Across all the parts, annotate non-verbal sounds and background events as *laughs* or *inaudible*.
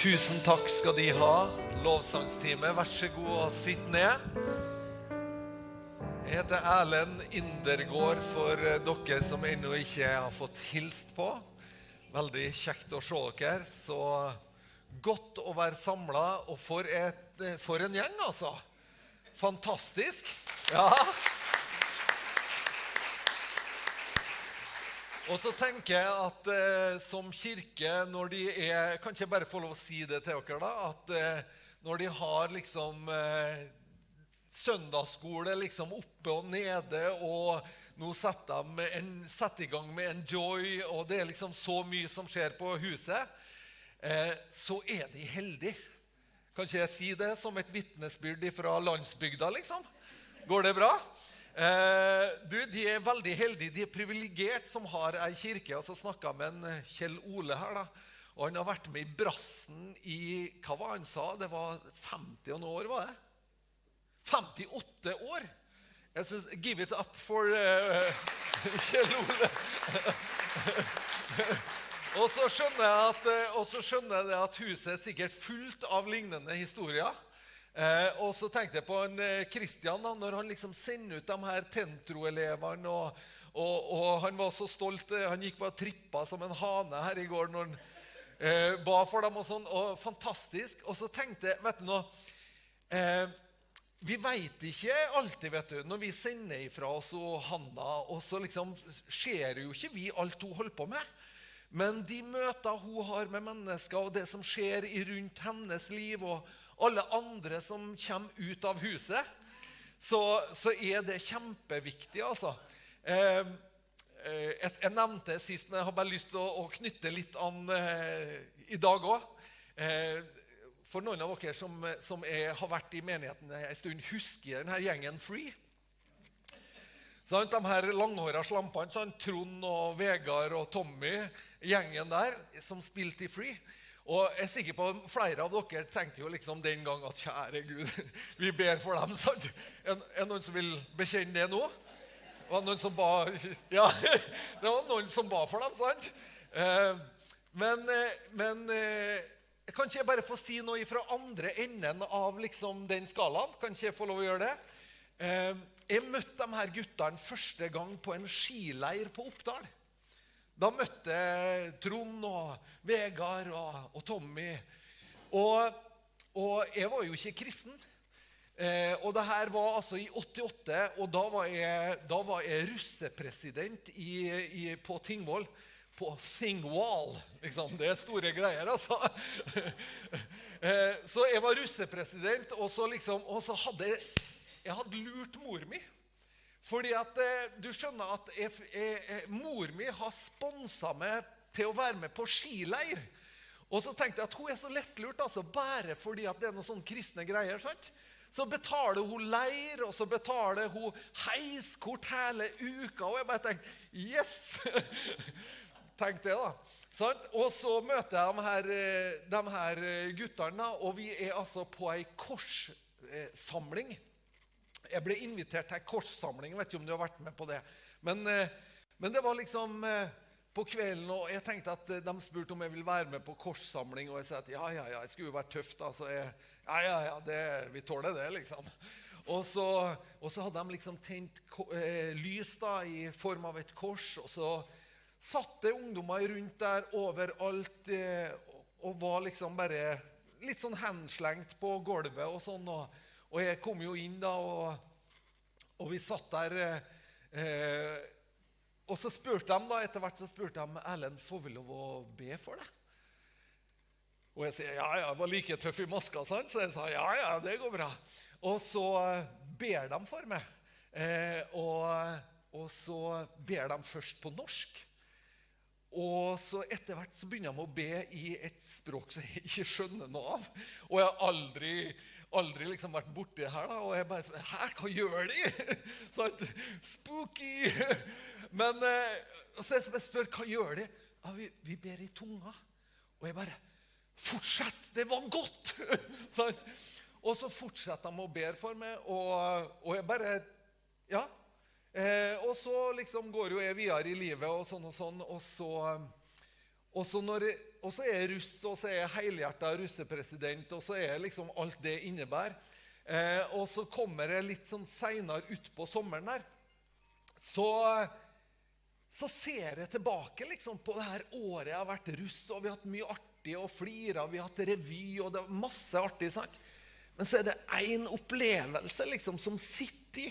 Tusen takk skal de ha, lovsangstime. Vær så god og sitt ned. Jeg heter Erlend Indergård for eh, dere som ennå ikke har fått hilst på. Veldig kjekt å se dere. Så godt å være samla, og for, et, eh, for en gjeng, altså. Fantastisk. Ja. Og så tenker jeg at eh, som kirke, når de er Kan ikke jeg bare få lov å si det til dere, da? At eh, når de har liksom eh, søndagsskole liksom oppe og nede, og nå setter de en, setter i gang med Enjoy, og det er liksom så mye som skjer på huset, eh, så er de heldige. Kan ikke jeg si det som et vitnesbyrd fra landsbygda, liksom? Går det bra? Eh, du, De er veldig heldige. De er privilegert som har ei kirke. Og så snakka med en eh, Kjell Ole her. da, og Han har vært med i brassen i Hva var han sa? Det var 50 og noe år, var det? 58 år! Jeg synes, Give it up for uh, *laughs* Kjell Ole. *laughs* og så skjønner jeg at, så skjønner jeg at huset er sikkert fullt av lignende historier. Eh, og så tenkte jeg på en Kristian da, når han liksom sender ut de her Tentro-elevene. Og, og, og, han var så stolt. Eh, han gikk bare trippa som en hane her i går når han eh, ba for dem. Og sånn, og fantastisk. Og så tenkte jeg vet du nå, eh, Vi veit ikke alltid, vet du, når vi sender ifra oss og Hanna, og så liksom ser jo ikke vi alt hun holder på med. Men de møter hun har med mennesker, og det som skjer rundt hennes liv og alle andre som kommer ut av huset, så, så er det kjempeviktig, altså. Eh, eh, jeg, jeg, nevnte sist, men jeg har bare lyst til å, å knytte litt an eh, i dag òg. Eh, for noen av dere som, som er, har vært i menigheten en stund, husker denne gjengen Free. Sånn, de her langhåra slampene, Trond og Vegard og Tommy, gjengen der som spilte i Free. Og jeg er sikker på at Flere av dere tenkte jo liksom den gang at kjære Gud, vi ber for dem. sant? Er, det noen som vil bekjenne det nå? Det var noen som ba, ja, det var noen som ba for dem, sant? Eh, men, eh, men eh, kan ikke jeg bare få si noe fra andre enden av liksom den skalaen? Kan ikke jeg få lov å gjøre det? Jeg møtte de her guttene første gang på en skileir på Oppdal. Da møtte jeg Trond og Vegard og, og Tommy. Og, og, jeg var jo ikke kristen. Eh, og det her var altså i 88, og da var jeg, da var jeg russepresident i, i, på Tingvoll. På Thingwall. Liksom. Det er store greier, altså. *laughs* eh, så jeg var russepresident, og så, liksom, og så hadde jeg, jeg hadde lurt mor mi. Fordi at eh, du skjønner at jeg, jeg, jeg, mor mi har sponsa meg til å være med på skileir. Og så tenkte jeg at hun er så lettlurt, altså, bare fordi at det er noen sånne kristne greier. sant? Så betaler hun leir, og så betaler hun heiskort hele uka. Og jeg bare tenkte Yes! *laughs* Tenk det, da. Sant? Og så møter jeg de her, eh, de her eh, guttene, og vi er altså på ei korssamling. Jeg ble invitert til ei korssamling. vet ikke om du har vært med på det. Men, eh, men, det var liksom eh, på kvelden, og jeg tenkte at eh, de spurte om jeg ville være med på korssamling. Og jeg sa at ja, ja, ja, jeg skulle jo være tøff, da. Så jeg, ja, ja, ja, det, vi tåler det, liksom. Og så, og så, hadde de liksom tent lys da, i form av et kors. Og så satt det ungdommer rundt der overalt og var liksom bare litt sånn henslengt på gulvet og sånn. og og jeg kom jo inn da, og, og vi satt der eh, Og så spurte de da, etter hvert så spurte de Erlend, får vi lov å be for deg. Og jeg sier ja, ja, jeg var like tøff i maska, sant? så jeg sa ja, ja, det går bra. Og så ber de for meg. Eh, og, og, så ber de først på norsk. Og så etter hvert så begynner de å be i et språk som jeg ikke skjønner noe av. Og jeg har aldri aldri liksom vært borti her. da, Og jeg bare spør Hæ, hva gjør de? *laughs* sånn, Spooky! *laughs* Men og så jeg spør hva gjør de? Ja, vi, vi ber i tunga. Og jeg bare Fortsett! Det var godt! *laughs* sånn. Og så fortsetter de å be for meg, og, og jeg bare Ja. Eh, og så liksom går jo jeg videre i livet, og sånn og sånn. Og så, Og så, er jeg russ, og så er jeg helhjerta russepresident, og så er jeg liksom alt det innebærer. Eh, og så kommer jeg litt sånn seinere utpå sommeren der. Så, så, ser jeg tilbake liksom på det her året jeg har vært russ, og vi har hatt mye artig og flira, vi har hatt revy, og det er masse artig. sant? Men så er det én opplevelse liksom som sitter i.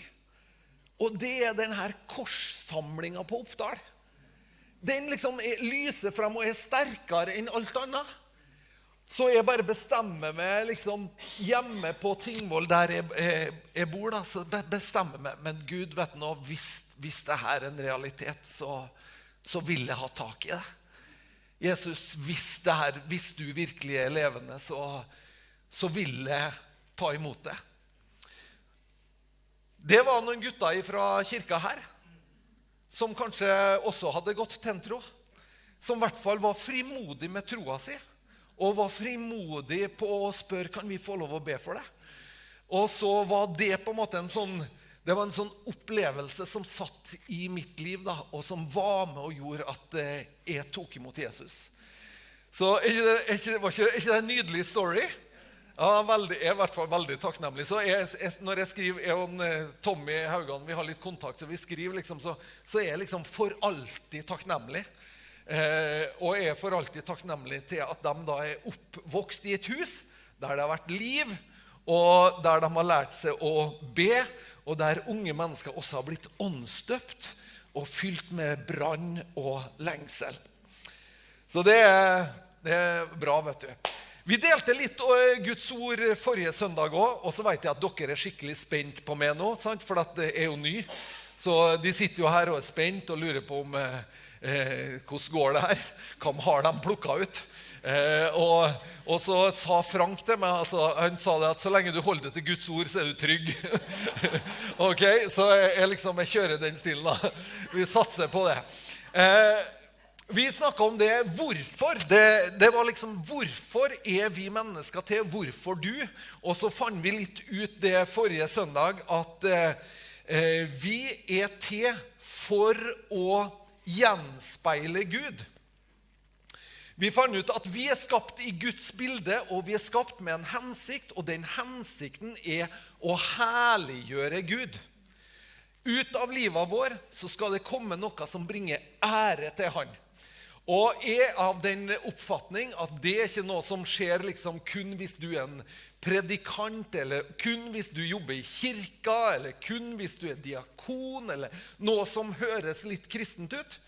Og det er den her korssamlinga på Oppdal. Den liksom er, lyser frem og er sterkere enn alt annet. Så jeg bare bestemmer meg liksom hjemme på Tingvoll, der jeg, jeg, jeg, bor, da, så bestemmer meg. Men Gud, vet nå, hvis, hvis dette er en realitet, så, så, vil jeg ha tak i det. Jesus, hvis, det her, hvis du virkelig er levende, så, så vil jeg ta imot det. Det var noen gutter fra kirka her som kanskje også hadde gått tentro. Som i hvert fall var frimodig med troa si og var frimodig på å spørre kan vi få lov å be for det. Og så var det på en måte en sånn det var en sånn opplevelse som satt i mitt liv, da, og som var med og gjorde at eh, jeg tok imot Jesus. Så er ikke det, er ikke, var ikke, er ikke det en nydelig story? Ja, veldig, jeg er i hvert fall veldig takknemlig. Så jeg, jeg, når jeg skriver jeg og eh, Tommy Haugan vi har litt kontakt, så vi skriver liksom, så, så er jeg liksom for alltid takknemlig. Eh, og jeg er for alltid takknemlig til at de da er oppvokst i et hus der det har vært liv, og der de har lært seg å be, og der unge mennesker også har blitt åndsdøpt og fylt med brann og lengsel. Så det er, det er bra, vet du. Vi delte litt eh, Guds ord forrige søndag òg, og så vet jeg at dere er skikkelig spent på meg nå, sant? for det er jo ny. Så de sitter jo her og er spent og lurer på om eh, eh hvordan går det her. Hva har de plukka ut? Eh, og, og, så sa Frank til meg altså, han sa det at så lenge du holder deg til Guds ord, så er du trygg. *laughs* ok, Så jeg, liksom, jeg kjører den stilen, da. Vi satser på det. Eh, vi snakka om det hvorfor. Det, det, var liksom hvorfor er vi mennesker til? Hvorfor du? Og så fant vi litt ut det forrige søndag at eh, vi er til for å gjenspeile Gud. Vi fant ut at vi er skapt i Guds bilde, og vi er skapt med en hensikt. Og den hensikten er å herliggjøre Gud. Ut av livet vår så skal det komme noe som bringer ære til Han. Og er av den oppfatning at det er ikke noe som skjer liksom kun hvis du er en predikant, eller kun hvis du jobber i kirka, eller kun hvis du er diakon, eller noe som høres litt kristent ut.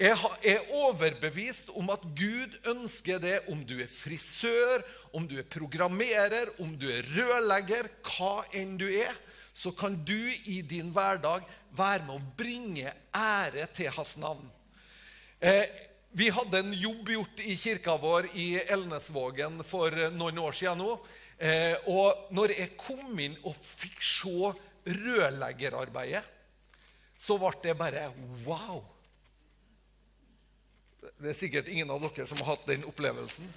Jeg er overbevist om at Gud ønsker det om du er frisør, om du er programmerer, om du er rørlegger, hva enn du er. Så kan du i din hverdag være med å bringe ære til hans navn. Eh, vi hadde en jobb gjort i kirka vår i Elnesvågen for noen år siden nå. Eh, og når jeg kom inn og fikk se rørleggerarbeidet, så ble det bare wow. Det er sikkert ingen av dere som har hatt den opplevelsen.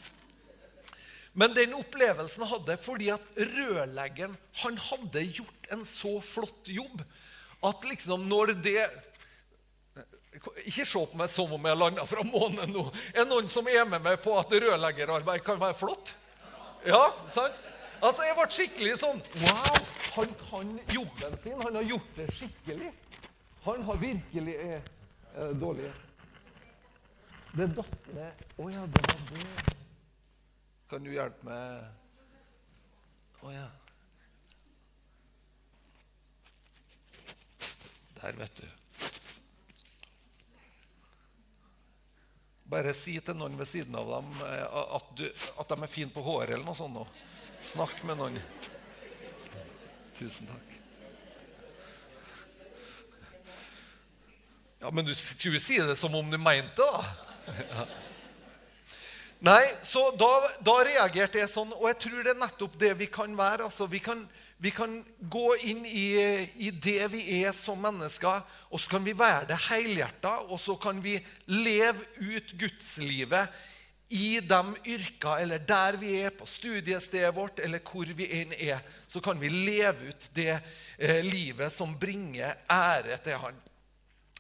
Men den opplevelsen hadde fordi at rørleggeren hadde gjort en så flott jobb at liksom når det ikke se på meg som om jeg har landa fra månen nå. Er det noen som er med meg på at rørleggerarbeid kan være flott? Ja, sant? Altså, Jeg ble skikkelig sånn Wow, han kan jobben sin. Han har gjort det skikkelig. Han har virkelig er, er dårlig. Det datt ned Å ja, det var det. Kan du hjelpe meg Å ja. Der, vet du. Bare si til noen ved siden av dem eh, at, du, at de er fine på håret eller noe sånt. Nå. Snakk med noen. Tusen takk. Ja, Men du skulle si det som om du mente det, da. Ja. Nei, så da, da, reagerte jeg sånn, og jeg tror det er nettopp det vi kan være. Altså, vi, kan, vi kan gå inn i, i det vi er som mennesker, og så kan vi være det helhjerta, og så kan vi leve ut gudslivet i de yrka, eller der vi er, på studiestedet vårt, eller hvor vi enn er. Så kan vi leve ut det eh, livet som bringer ære til Han.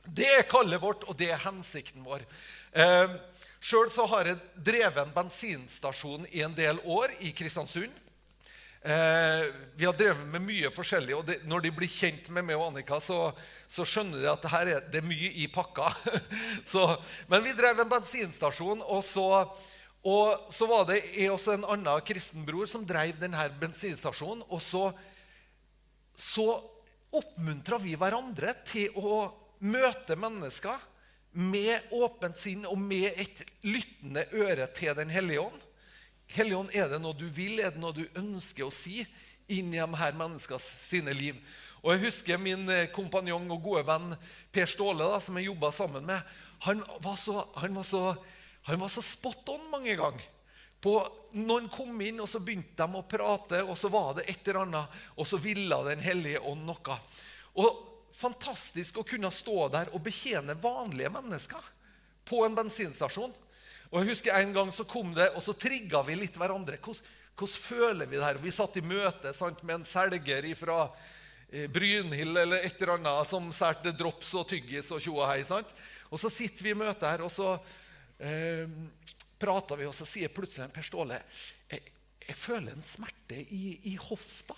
Det er kallet vårt, og det er hensikten vår. Eh, Sjøl har jeg drevet en bensinstasjon i en del år i Kristiansund. Eh, vi har drevet med mye forskjellig, og det, når de blir kjent med meg og Annika, så, så skjønner de at er, det er mye i pakka. *laughs* så, men vi drev en bensinstasjon, og så, og så var det også en annen kristenbror som drev denne bensinstasjonen. Og så, så oppmuntra vi hverandre til å møte mennesker med åpent sinn og med et lyttende øre til Den hellige ånd. Hellige ånd, er det noe du vil, er det noe du ønsker å si inn i de her menneskers sine liv? Og Jeg husker min eh, kompanjong og gode venn Per Ståle, da, som jeg jobba sammen med. Han var, så, han, var så, han var så spot on mange ganger. På, noen kom inn, og så begynte de å prate, og så var det et eller annet, og så ville Den hellige ånd noe. Og fantastisk å kunne stå der og betjene vanlige mennesker på en bensinstasjon. Og jeg husker En gang så kom det, og så trigga vi litt hverandre. Hvordan, hvordan føler vi det her? Vi satt i møte sant, med en selger fra eh, Brynhild eller et eller annet som solgte drops og tyggis og tjo og? Og så sitter vi i møte her, og så eh, prater vi, og så sier plutselig Per Ståle jeg, jeg føler en smerte i, i hofta.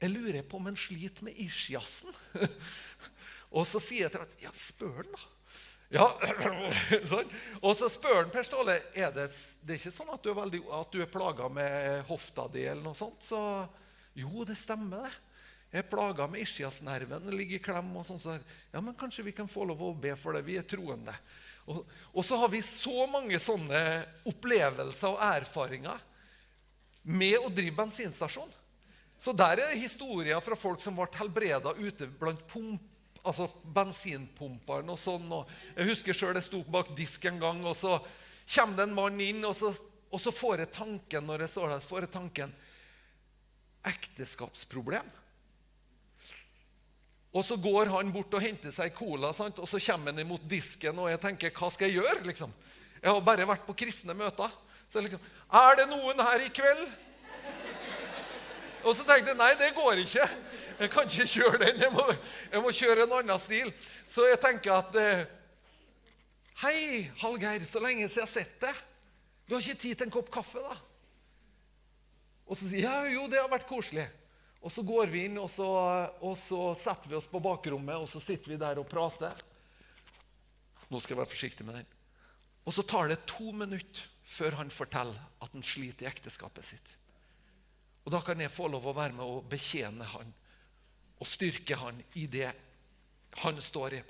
Jeg lurer på om han sliter med ischiasen. *laughs* og så sier jeg til ham ja, spør han, da. Ja, *clears throat* sånn. Og så spør han Per Ståle er det, det er ikke sånn at du er, veldig, er plaga med hofta di. eller noe sånt. Så jo, det stemmer, det. Jeg er plaga med ischiasnerven, ligger i klem. og sånn. Så ja, men kanskje vi kan få lov å be for det. Vi er troende. Og, og så har vi så mange sånne opplevelser og erfaringer med å drive bensinstasjon. Så der er det historier fra folk som ble helbreda ute blant pump, altså bensinpumpene og sånn. Og jeg husker sjøl jeg sto bak disk en gang, og så kommer det en mann inn, og så, og så får jeg tanken når jeg står der, får jeg tanken Ekteskapsproblem. Og så går han bort og henter seg cola, sant? og så kommer han imot disken, og jeg tenker hva skal jeg gjøre? liksom? Jeg har bare vært på kristne møter. Så liksom, Er det noen her i kveld og så tenkte jeg nei, det går ikke. Jeg kan ikke kjøre den. Jeg må, jeg må kjøre en annen stil. Så jeg tenker at eh, Hei, Hallgeir, så lenge siden jeg har sett deg. Du har ikke tid til en kopp kaffe, da? Og så sier jeg jo, det har vært koselig. Og så går vi inn, og så, og så setter vi oss på bakrommet, og så sitter vi der og prater. Nå skal jeg være forsiktig med den. Og så tar det to minutter før han forteller at han sliter i ekteskapet sitt. Og da kan jeg få lov å være med og betjene han og styrke han i det han står i.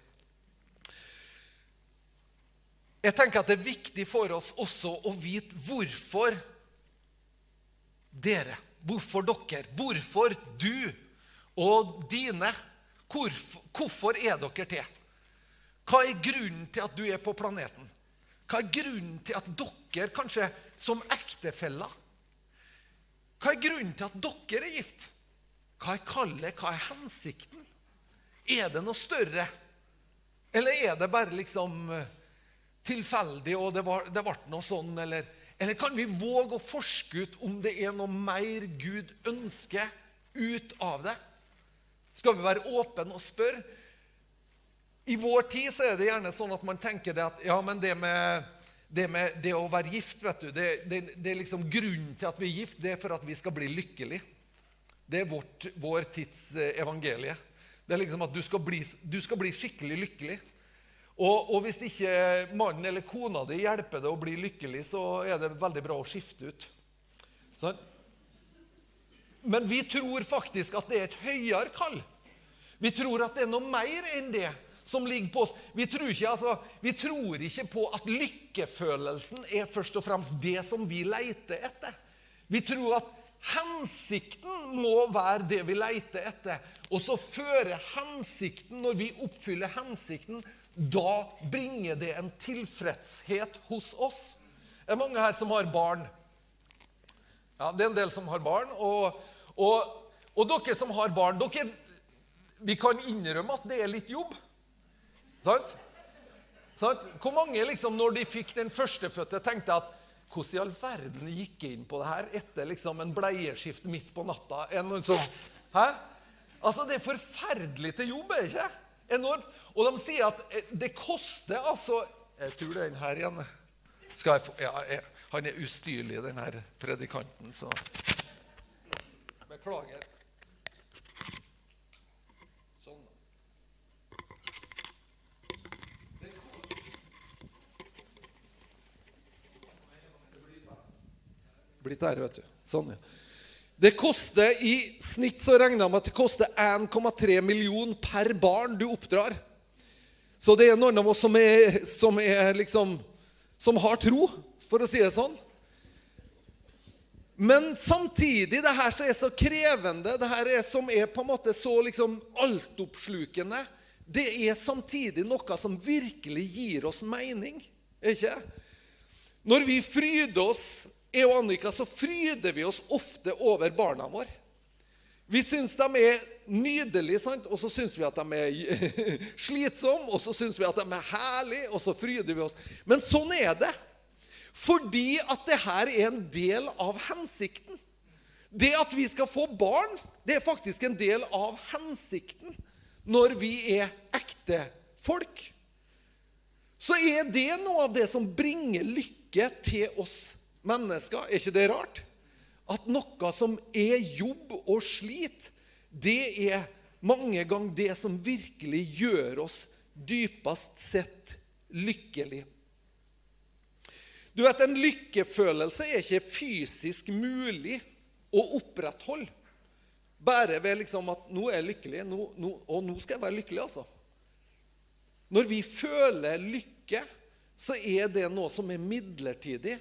Jeg tenker at det er viktig for oss også å vite hvorfor dere, hvorfor dere, hvorfor du og dine Hvorfor, er dere til? Hva er grunnen til at du er på planeten? Hva er grunnen til at dere, kanskje som ektefeller, hva er grunnen til at dere er gift? Hva er kallet? Hva er hensikten? Er det noe større? Eller er det bare liksom eh, tilfeldig, og det, var, det ble noe sånn? Eller, eller kan vi våge å forske ut om det er noe mer Gud ønsker ut av det? Skal vi være åpne og spørre? I vår tid så er det gjerne sånn at man tenker det at ja, men det med det med det å være gift vet du, det, det, det, er liksom Grunnen til at vi er gift, det er for at vi skal bli lykkelige. Det er vårt, vår tids eh, evangelie. Det er liksom at du skal bli, du skal bli skikkelig lykkelig. Og, og, hvis ikke mannen eller kona di hjelper deg å bli lykkelig, så er det veldig bra å skifte ut. Sånn? Men vi tror faktisk at det er et høyere kall. Vi tror at det er noe mer enn det som ligger på oss. Vi tror, ikke, altså, vi tror ikke på at lykkefølelsen er først og fremst det som vi leter etter. Vi tror at hensikten må være det vi leter etter. Og så fører hensikten, når vi oppfyller hensikten, da bringer det en tilfredshet hos oss. Det er mange her som har barn. Ja, Det er en del som har barn. Og, og, og dere som har barn, dere, vi kan innrømme at det er litt jobb. Sant? Sant? Hvor mange, liksom, når de fikk den førstefødte, tenkte at hvordan i all verden gikk jeg inn på det her etter liksom en bleieskift midt på natta? Sånn, hæ? Altså, Det er forferdelig til jobb, er det ikke? Enormt. Og de sier at eh, det koster altså Jeg tror det er den her igjen. Jeg få, ja, jeg, han er ustyrlig, den her predikanten, så Beklager. Sånn. Blitt der, vet du. Sånn, ja. Det koster I snitt så regner de at det koster 1,3 million per barn du oppdrar. Så det er noen av oss som, er, som, er liksom, som har tro, for å si det sånn. Men samtidig, det her som er så krevende, det her er som er på en måte så liksom altoppslukende, det er samtidig noe som virkelig gir oss mening. Ikke? Når vi fryder oss jeg og Annika så fryder vi oss ofte over barna våre. Vi syns de er nydelige, sant? og så syns vi at de er *laughs* slitsomme, og så syns vi at de er herlige, og så fryder vi oss. Men sånn er det. Fordi at det her er en del av hensikten. Det at vi skal få barn, det er faktisk en del av hensikten når vi er ekte folk. Så er det noe av det som bringer lykke til oss mennesker. Er ikke det rart? At noe som er jobb og slit, det er mange ganger det som virkelig gjør oss dypest sett lykkelig. Du vet, En lykkefølelse er ikke fysisk mulig å opprettholde. Bare ved liksom at 'nå er jeg lykkelig', nå, nå, og 'nå skal jeg være lykkelig'. altså. Når vi føler lykke, så er det noe som er midlertidig,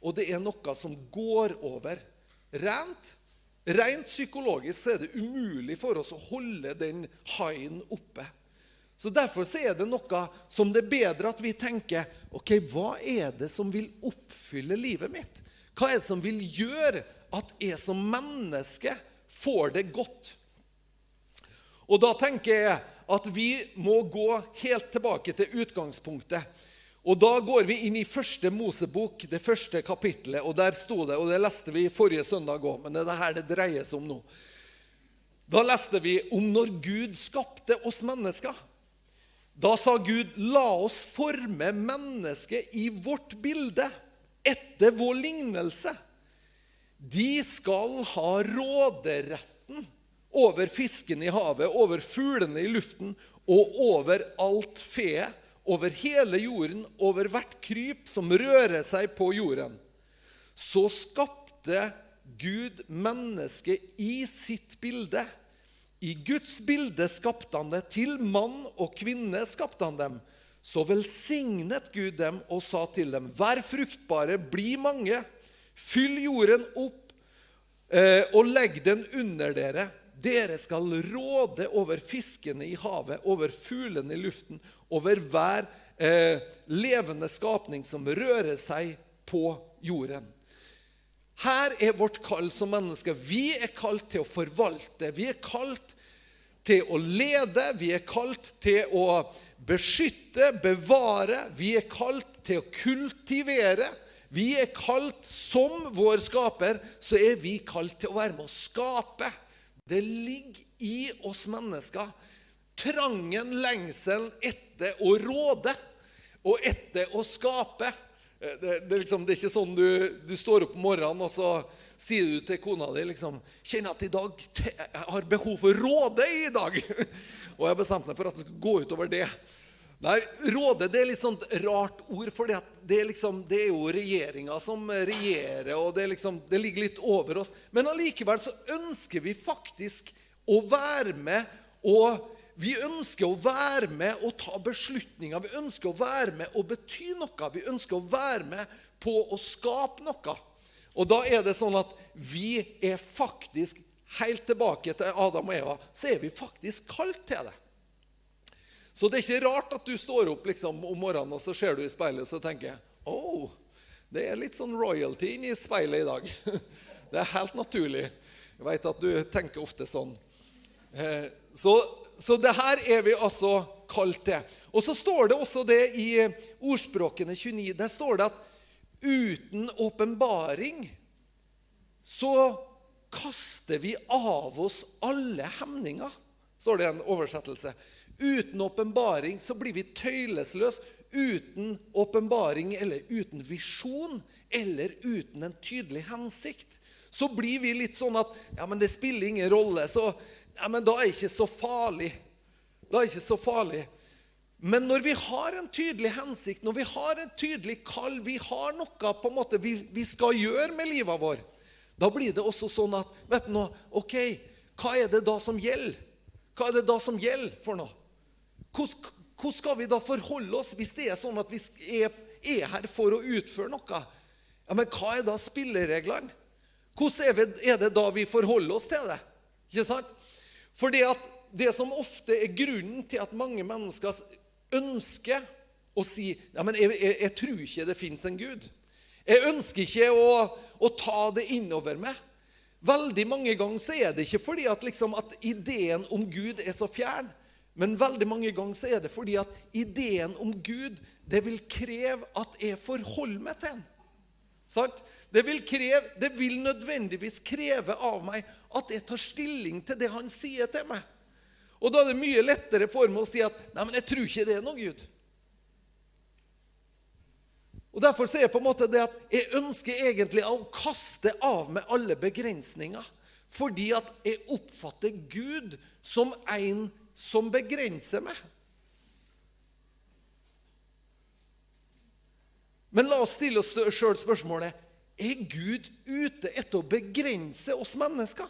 og det er noe som går over. Rent, rent psykologisk er det umulig for oss å holde den haien oppe. Så Derfor så er det noe som det er bedre at vi tenker ok, hva er det som vil oppfylle livet mitt? Hva er det som vil gjøre at jeg som menneske får det godt? Og da tenker jeg at vi må gå helt tilbake til utgangspunktet. Og Da går vi inn i første Mosebok, det første kapittelet. og Der sto det, og det leste vi forrige søndag òg, men det er det her det dreier seg om nå. Da leste vi om når Gud skapte oss mennesker. Da sa Gud, 'La oss forme mennesket i vårt bilde, etter vår lignelse.' De skal ha råderetten over fiskene i havet, over fuglene i luften og over alt feet over hele jorden, over hvert kryp som rører seg på jorden. Så skapte Gud mennesket i sitt bilde. I Guds bilde skapte han det. Til mann og kvinne skapte han dem. Så velsignet Gud dem og sa til dem.: Vær fruktbare, bli mange. Fyll jorden opp eh, og legg den under dere. Dere skal råde over fiskene i havet, over fuglene i luften over hver eh, levende skapning som rører seg på jorden. Her er vårt kall som mennesker. Vi er kalt til å forvalte. Vi er kalt til å lede. Vi er kalt til å beskytte, bevare. Vi er kalt til å kultivere. Vi er kalt som vår skaper, så er vi kalt til å være med å skape. Det ligger i oss mennesker trangen, lengselen etter å råde og etter å skape. Eh, det, det, liksom, det er ikke sånn du, du, står opp om morgenen og så sier du til kona di liksom, 'Kjenner at i dag jeg har behov for råde i dag.' *laughs* og jeg har bestemt meg for at det skal gå utover det. Nei, Råde det er litt sånt rart ord, for det, liksom, det, er jo regjeringa som regjerer, og det, liksom, det ligger litt over oss. Men allikevel så ønsker vi faktisk å være med og vi ønsker å være med og ta beslutninger. Vi ønsker å være med og bety noe. Vi ønsker å være med på å skape noe. Og da er det sånn at vi er faktisk Helt tilbake til Adam og Eva så er vi faktisk kalt til det. Så det er ikke rart at du står opp liksom, om morgenen og så ser du i speilet og tenker oh, det er litt sånn royalty inni speilet i dag. *laughs* Det er helt naturlig. Jeg vet at du tenker ofte sånn. Eh, så så det her er vi altså kalt til. Og så står det også det i ordspråkene 29. Der står det at uten åpenbaring så kaster vi av oss alle hemninger, står det i en oversettelse. Uten åpenbaring så blir vi tøylesløse. Uten åpenbaring eller uten visjon eller uten en tydelig hensikt så blir vi litt sånn at ja, men det spiller ingen rolle, så ja, men da er det ikke så farlig. Da er det ikke så farlig. Men når vi har en tydelig hensikt, når vi har en tydelig kall, vi har noe på en måte vi, vi skal gjøre med livet vår, da blir det også sånn at vet du noe, OK, hva er det da som gjelder? Hva er det da som gjelder for noe? Hvordan, hvordan skal vi da forholde oss hvis det er sånn at vi er, er her for å utføre noe? Ja, Men hva er da spillereglene? Hvordan er det da vi forholder oss til det? Ikke sant? Fordi at det som ofte er grunnen til at mange mennesker ønsker å si ja, men jeg, jeg, jeg tror ikke det fins en Gud. Jeg ønsker ikke å, å, ta det innover meg. Veldig mange ganger så er det ikke fordi at, liksom, at ideen om Gud er så fjern. Men veldig mange ganger så er det fordi at ideen om Gud det vil kreve at jeg forholder meg til den. Sant? Det vil, kreve, det vil nødvendigvis kreve av meg at jeg tar stilling til det han sier til meg. Og da er det mye lettere for meg å si at nei, men jeg tror ikke det er noe Gud. Og Derfor er jeg på en måte det at jeg ønsker egentlig å kaste av meg alle begrensninger. Fordi at jeg oppfatter Gud som en som begrenser meg. Men la oss stille oss sjøl spørsmålet er Gud ute etter å begrense oss mennesker?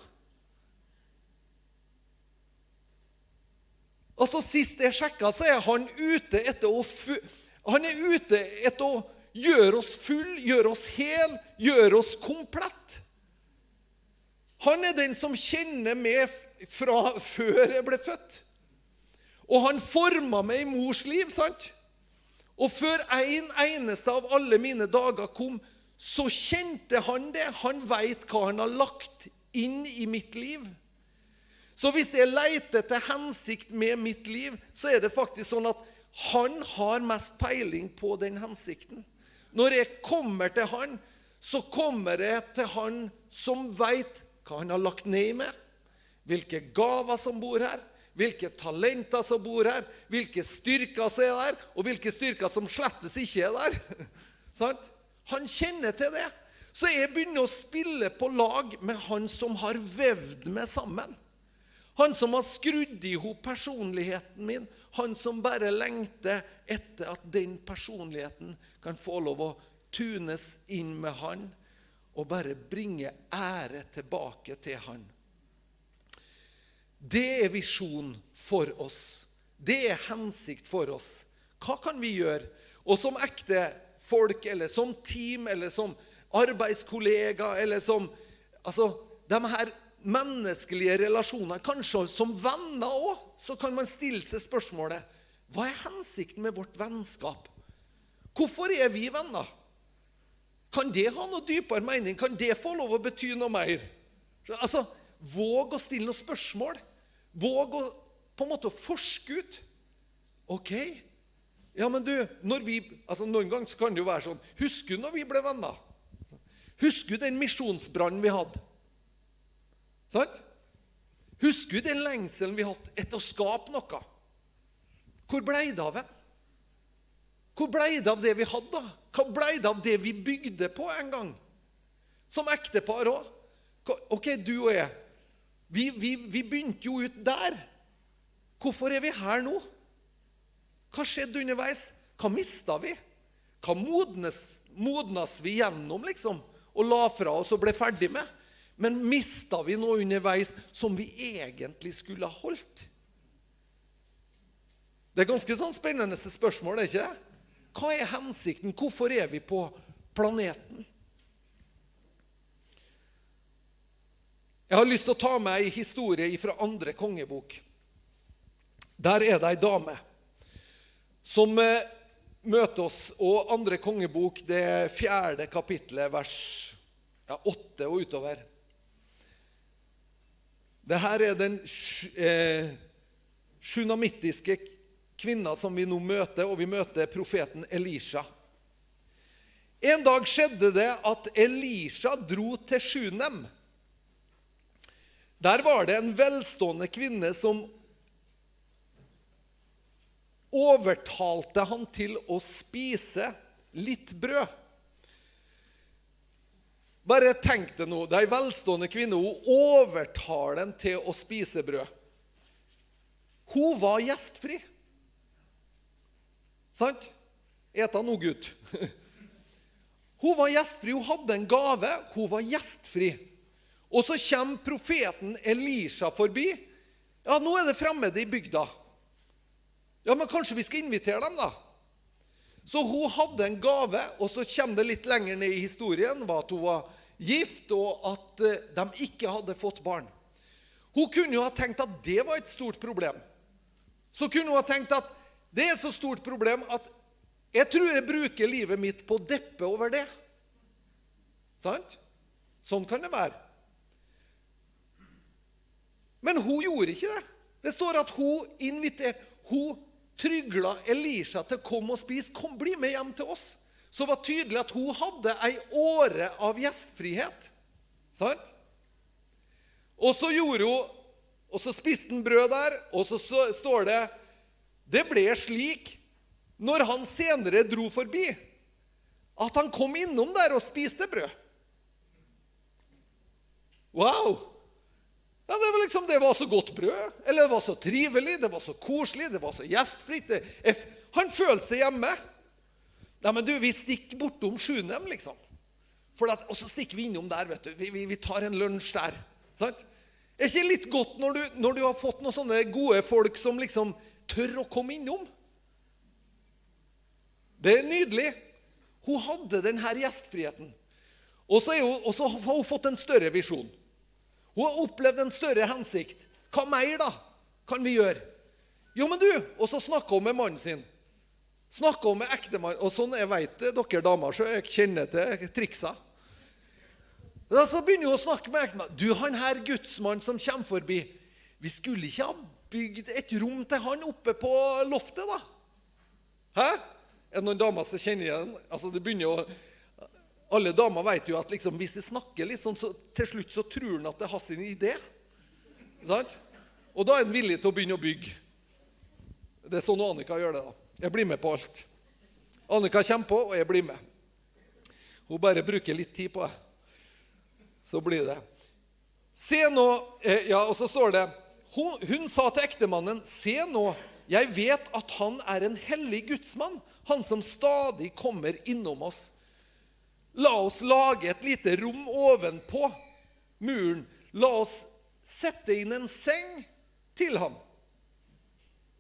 Altså Sist jeg sjekka, så er han ute etter å Han er ute etter å gjøre oss full, gjøre oss hel, gjøre oss komplett. Han er den som kjenner meg fra før jeg ble født. Og han forma meg i mors liv, sant? Og før en eneste av alle mine dager kom, så kjente han det. Han veit hva han har lagt inn i mitt liv. Så hvis jeg leter til hensikt med mitt liv, så er det faktisk sånn at han har mest peiling på den hensikten. Når jeg kommer til han, så kommer jeg til han som veit hva han har lagt ned i meg, hvilke gaver som bor her, hvilke talenter som bor her, hvilke styrker som er der, og hvilke styrker som slettes ikke er der. *laughs* Sant? Han kjenner til det. Så jeg begynner å spille på lag med han som har vevd meg sammen. Han som har skrudd i hop personligheten min. Han som bare lengter etter at den personligheten kan få lov å tunes inn med han og bare bringe ære tilbake til han. Det er visjon for oss. Det er hensikt for oss. Hva kan vi gjøre? Og som ekte folk, eller som team, eller som arbeidskollega, eller som Altså, de her menneskelige relasjonene, kanskje som venner òg, så kan man stille seg spørsmålet Hva er hensikten med vårt vennskap? Hvorfor er vi venner? Kan det ha noe dypere mening? Kan det få lov å bety noe mer? Altså, Våg å stille noen spørsmål. Våg å på en måte forske ut. OK, ja, men du, vi, altså Noen ganger kan det jo være sånn Husker du når vi ble venner? Husker du den misjonsbrannen vi hadde? Sant? Husker du den lengselen vi hadde etter å skape noe? Hvor ble det av det? Hvor ble det av det vi hadde? Hva ble det av det vi bygde på en gang? Som ektepar òg. OK, du og jeg. Vi, vi, vi begynte jo ut der. Hvorfor er vi her nå? Hva skjedde underveis? Hva mista vi? Hva modnes, modnes vi gjennom, liksom? Og la fra oss og ble ferdig med? Men mista vi noe underveis som vi egentlig skulle ha holdt? Det er ganske sånn spennende spørsmål, er ikke det? Hva er hensikten? Hvorfor er vi på planeten? Jeg har lyst til å ta med ei historie fra andre kongebok. Der er det ei dame som eh, møter oss. Og andre kongebok, det fjerde kapittelet, vers ja, åtte og utover. Dette er den eh, sjunamittiske kvinna som vi nå møter, og vi møter profeten Elisha. En dag skjedde det at Elisha dro til Sjunem. Der var det en velstående kvinne som overtalte han til å spise litt brød. Bare tenk det nå. Det er ei velstående kvinne. Hun overtaler ham til å spise brød. Hun var gjestfri. Sant? Eta nå, gutt. *laughs* Hun var gjestfri, hun hadde en gave. Hun var gjestfri. Og så kommer profeten Elisha forbi. Ja, nå er det fremmede i bygda. Ja, men kanskje vi skal invitere dem, da? Så hun hadde en gave, og så kommer det litt lenger ned i historien var at hun var gift, og at eh, de ikke hadde fått barn. Hun kunne jo ha tenkt at det var et stort problem. Så kunne hun ha tenkt at det er så stort problem at jeg tror jeg bruker livet mitt på å deppe over det. Sant? Sånn kan det være. Men hun gjorde ikke det. Det står at hun inviterte Hun trygla Elisha til å komme og spise. Kom, bli med hjem til oss. Så det var tydelig at hun hadde ei åre av gjestfrihet. Sant? Og så gjorde hun Og så spiste han brød der, og så står det Det ble slik når han senere dro forbi, at han kom innom der og spiste brød. Wow! Ja, det, var liksom, det var så godt brød, eller det var så trivelig, det var så koselig, det var så gjestfritt. Han følte seg hjemme. Ja, men du, vi stikker bortom Sjunem, liksom. At, og så stikker vi innom der, vet du. Vi, vi, vi tar en lunsj der. Sant? Er ikke litt godt når du, når du har fått noen sånne gode folk som liksom tør å komme innom? Det er nydelig. Hun hadde denne gjestfriheten. Og så har hun fått en større visjon. Hun har opplevd en større hensikt. Hva mer da kan vi gjøre? Jo, men du, Og så snakker hun med mannen sin. Snakker hun med ektemannen Og sånn jeg vet dere damer, så jeg kjenner til triksa. Da så begynner hun å snakke med ektemannen. Du, han her gudsmannen som kommer forbi, vi skulle ikke ha bygd et rom til han oppe på loftet, da? Hæ? Er det noen damer som kjenner igjen? Altså, det begynner å alle damer vet jo at liksom, hvis de snakker litt sånn, så til slutt så tror han at det er hans idé. Sant? Og da er han villig til å begynne å bygge. Det er sånn Annika gjør det. da. Jeg blir med på alt. Annika kommer på, og jeg blir med. Hun bare bruker litt tid på det. Så blir det. Se nå eh, Ja, og så står det hun, hun sa til ektemannen, se nå, jeg vet at han er en hellig gudsmann, han som stadig kommer innom oss. La oss lage et lite rom ovenpå muren. La oss sette inn en seng til ham.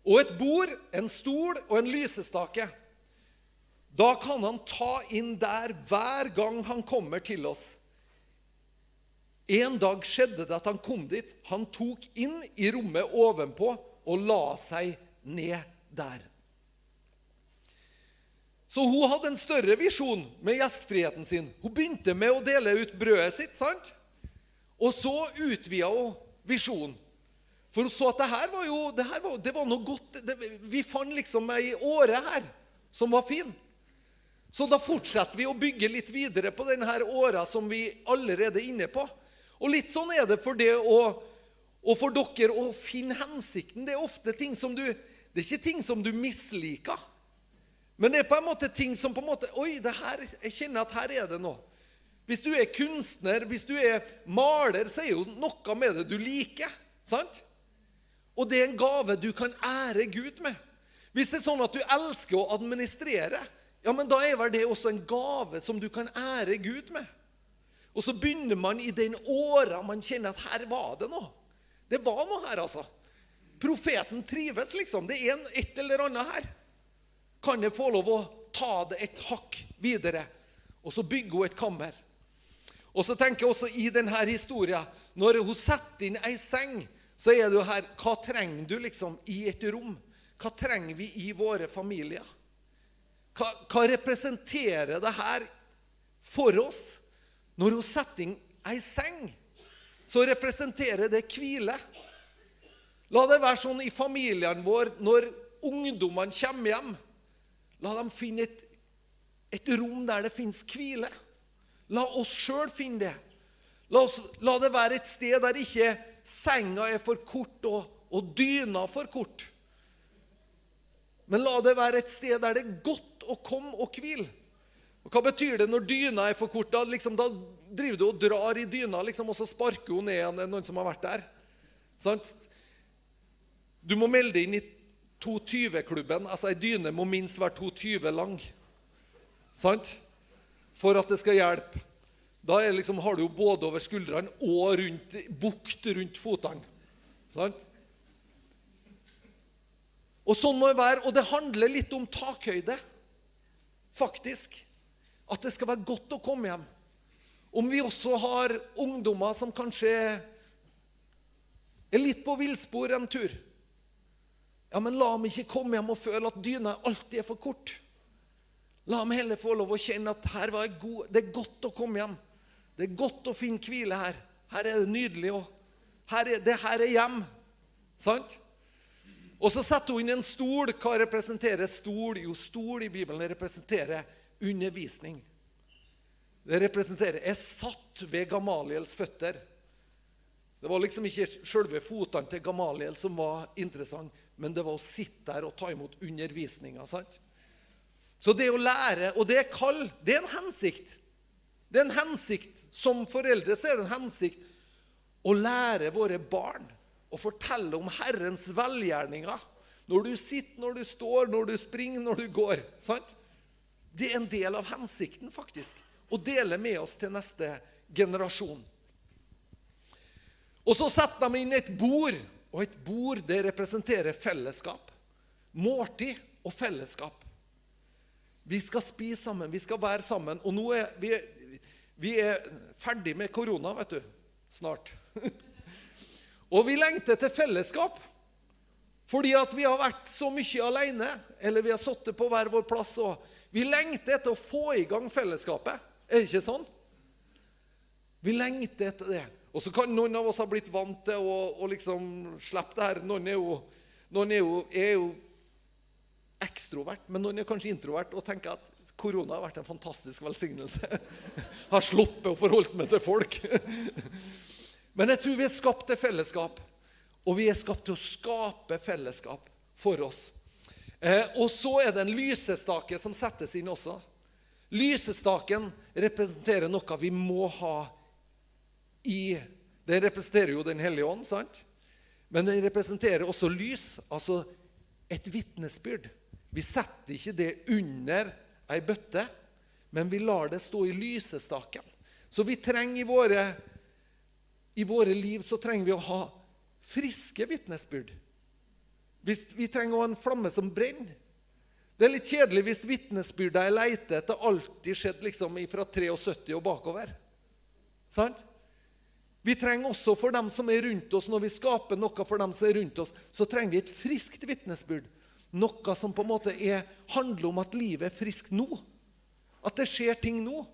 Og et bord, en stol og en lysestake. Da kan han ta inn der hver gang han kommer til oss. En dag skjedde det at han kom dit. Han tok inn i rommet ovenpå og la seg ned der. Så hun hadde en større visjon med gjestfriheten sin. Hun begynte med å dele ut brødet sitt. sant? Og så utvida hun visjonen. For hun så at det her var jo det, var, det var noe godt det, Vi fant liksom ei åre her som var fin. Så da fortsetter vi å bygge litt videre på denne åra som vi allerede er inne på. Og litt sånn er det for det å, og for dere å finne hensikten. Det er ofte ting som du Det er ikke ting som du misliker. Men det er på en måte ting som på en måte Oi, her, jeg kjenner at her er det noe. Hvis du er kunstner, hvis du er maler, så er jo noe med det du liker. sant? Og det er en gave du kan ære Gud med. Hvis det er sånn at du elsker å administrere, ja, men da er vel det også en gave som du kan ære Gud med. Og så begynner man i den åra man kjenner at her var det noe. Det var noe her, altså. Profeten trives, liksom. Det er en, et eller annet her kan jeg få lov å ta det et hakk videre. Og så bygge hun et kammer. Og så tenker jeg også i denne historien Når hun setter inn ei seng, så er det jo her Hva trenger du liksom i et rom? Hva trenger vi i våre familier? Hva, hva representerer det her for oss? Når hun setter inn ei seng, så representerer det hvile. La det være sånn i familien vår når ungdommene kommer hjem La dem finne et, et rom der det fins hvile. La oss sjøl finne det. La, oss, la, det være et sted der ikke senga er for kort og, og dyna for kort. Men la det være et sted der det er godt å komme og hvile. Og Hva betyr det når dyna er for kort? Da, liksom, da driver du og drar i dyna, liksom, og så sparker hun ned noen som har vært der. Sant? Du må melde inn i 220-klubben. Altså, Ei dyne må minst være 220 lang. Sant? For at det skal hjelpe. Da liksom, har du jo både over skuldrene og rundt, bukt rundt fotene. Sant? Og sånn må det være. Og det handler litt om takhøyde, faktisk. At det skal være godt å komme hjem. Om vi også har ungdommer som kanskje er litt på villspor en tur. Ja, men la ham ikke komme hjem og føle at dyna alltid er for kort. La ham heller få lov å kjenne at her var jeg god. det er godt å komme hjem. Det er godt å finne hvile her. Her er det nydelig. Og det her er hjem. Sant? Og så setter hun inn en stol. Hva representerer stol? Jo, stol i Bibelen representerer undervisning. Det representerer er satt ved Gamaliels føtter. Det var liksom ikke selve fotene til Gamaliel som var interessant, men det var å sitte der og ta imot undervisninga. Så det å lære, og det er kall, det er en hensikt. Det er en hensikt. Som foreldre så er det en hensikt å lære våre barn å fortelle om Herrens velgjerninger. Når du sitter, når du står, når du springer, når du går. sant? Det er en del av hensikten, faktisk. Å dele med oss til neste generasjon. Og så setter de inn et bord, og et bord det representerer fellesskap. Måltid og fellesskap. Vi skal spise sammen, vi skal være sammen. Og nå er vi, vi er ferdig med korona, vet du. Snart. *laughs* og vi lengter til fellesskap. Fordi at vi har vært så mye alene, eller vi har sittet på hver vår plass. og Vi lengter etter å få i gang fellesskapet. Er det ikke sånn? Vi lengter etter det. Og så kan noen av oss ha blitt vant til å, å liksom slippe det her. Noen er jo, noen er jo, er jo ekstrovert, men noen er kanskje introvert og tenker at korona har vært en fantastisk velsignelse. *laughs* har sluppet å forholde meg til folk. *laughs* men jeg tror vi er skapt til fellesskap. Og vi er skapt til å skape fellesskap for oss. Eh, og så er det en lysestake som settes inn også. Lysestaken representerer noe vi må ha i Den representerer jo Den hellige ånd, sant? Men den representerer også lys, altså et vitnesbyrd. Vi setter ikke det under ei bøtte, men vi lar det stå i lysestaken. Så vi trenger i våre, i våre liv så trenger vi å ha friske vitnesbyrd. Vi trenger å ha en flamme som brenner. Det er litt kjedelig hvis vitnesbyrda jeg leter etter, alltid skjedde liksom fra 73 og bakover. Sant? Vi trenger også for dem som er rundt oss, når vi skaper noe for dem som er rundt oss, så trenger vi et friskt vitnesbyrd. Noe som på en måte er, handler om at livet er friskt nå. At det skjer ting nå.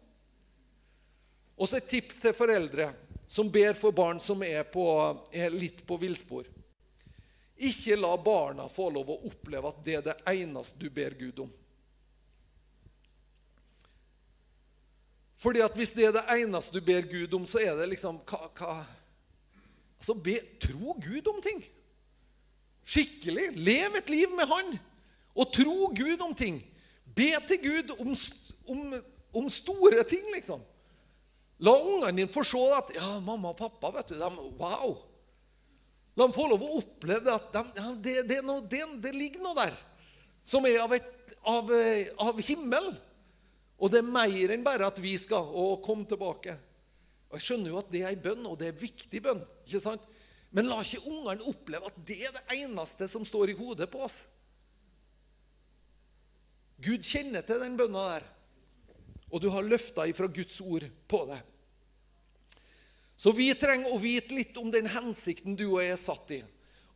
Og så et tips til foreldre som ber for barn som er, på, er litt på villspor. Ikke la barna få lov å oppleve at det er det eneste du ber Gud om. Fordi at Hvis det er det eneste du ber Gud om, så er det liksom hva, hva? Altså, be, Tro Gud om ting. Skikkelig. Lev et liv med Han. Og tro Gud om ting. Be til Gud om, om, om store ting, liksom. La ungene dine få se at ja, mamma og pappa vet du, de, Wow! La dem få lov å oppleve at de, ja, det, det, noe, det, ligger noe der som er av, et, av, eh, av, himmel. Og det er mer enn bare at vi skal å, komme tilbake. Og Jeg skjønner jo at det er en bønn, og det er en viktig bønn. ikke sant? Men la ikke ungene oppleve at det er det eneste som står i hodet på oss. Gud kjenner til den bønna der, og du har løfta ifra Guds ord på det. Så vi trenger å vite litt om den hensikten du og jeg er satt i.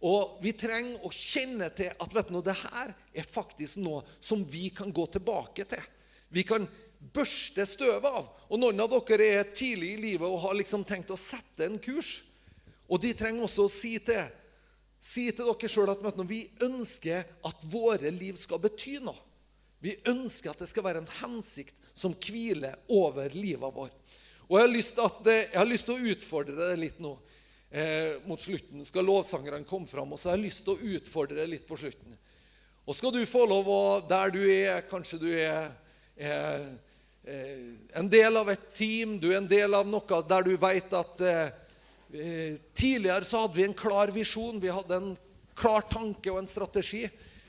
Og vi trenger å kjenne til at vet du, det her er faktisk noe som vi kan gå tilbake til. Vi kan børste støvet av. Og noen av dere er tidlig i livet og har liksom tenkt å sette en kurs. Og de trenger også å si til, si til dere sjøl at du, vi ønsker at våre liv skal bety noe. Vi ønsker at det skal være en hensikt som hviler over livet vår. Og jeg har at, jeg har lyst til å utfordre deg litt nå. Eh, mot slutten skal lovsangerne komme fram, og så har jeg lyst til å utfordre deg litt på slutten. Og skal du få lov å, der du er, kanskje du er, er, er en del av et team, du er en del av noe der du vet at eh, eh, Tidligere så hadde vi en klar visjon, vi hadde en klar tanke og en strategi.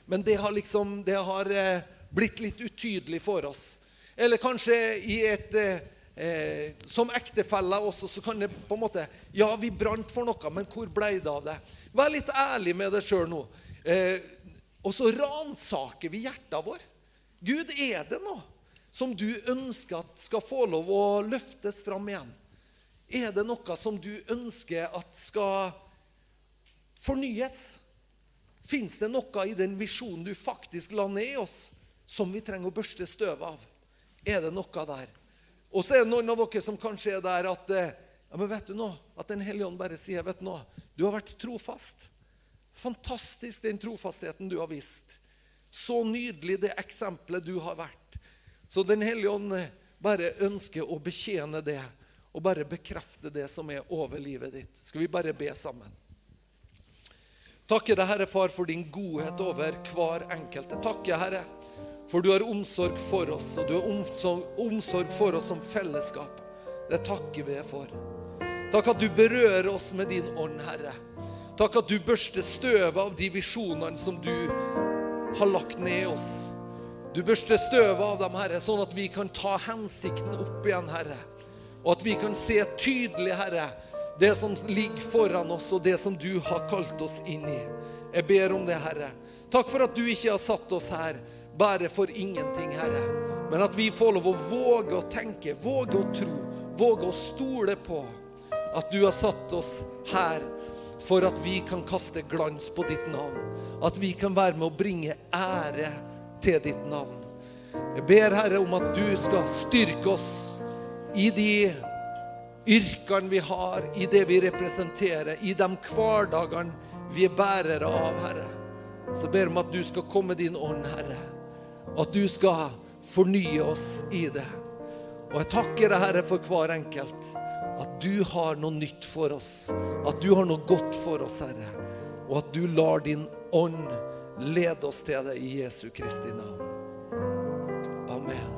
Men det har liksom det har eh, blitt litt utydelig for oss. Eller kanskje i et eh, eh, Som ektefeller også, så kan det på en måte Ja, vi brant for noe, men hvor ble det av det? Vær litt ærlig med deg sjøl nå. Eh, og så ransaker vi hjertet vår. Gud, er det noe som du ønsker at skal få lov å løftes fram igjen? Er det noe som du ønsker at skal fornyes? Fins det noe i den visjonen du faktisk la ned i oss, som vi trenger å børste støv av? Er det noe der? Og så er det noen av dere som kanskje er der at eh, ja, men vet du nå, at Den hellige ånd bare sier vet du nå, du har vært trofast. Fantastisk den trofastheten du har vist. Så nydelig det eksempelet du har vært. Så Den hellige ånd eh, bare ønsker å betjene det og bare bekrefte det som er over livet ditt. Skal vi bare be sammen? Takke deg, Herre Far, for din godhet over hver enkelte. Takke, Herre, for du har omsorg for oss, og du har omsorg, for oss som fellesskap. Det takker vi deg for. Takk at du berører oss med din ånd, Herre. Takk at du børster støvet av de visjonene som du har lagt ned i oss. Du børster støvet av dem, Herre, sånn at vi kan ta hensikten opp igjen, Herre. Og at vi kan se tydelig, Herre, det som ligger foran oss, og det som du har kalt oss inn i. Jeg ber om det, Herre. Takk for at du ikke har satt oss her bare for ingenting, Herre. Men at vi får lov å våge å tenke, våge å tro, våge å stole på at du har satt oss her for at vi kan kaste glans på ditt navn. At vi kan være med å bringe ære til ditt navn. Jeg ber, Herre, om at du skal styrke oss i de yrkene vi har, i det vi representerer, i de hverdagene vi er bærere av, Herre. Så ber jeg om at du skal komme din ånd, Herre, at du skal fornye oss i det. Og jeg takker deg, Herre, for hver enkelt. At du har noe nytt for oss. At du har noe godt for oss, Herre. Og at du lar din ånd Led oss til det i Jesu Kristi navn. Amen.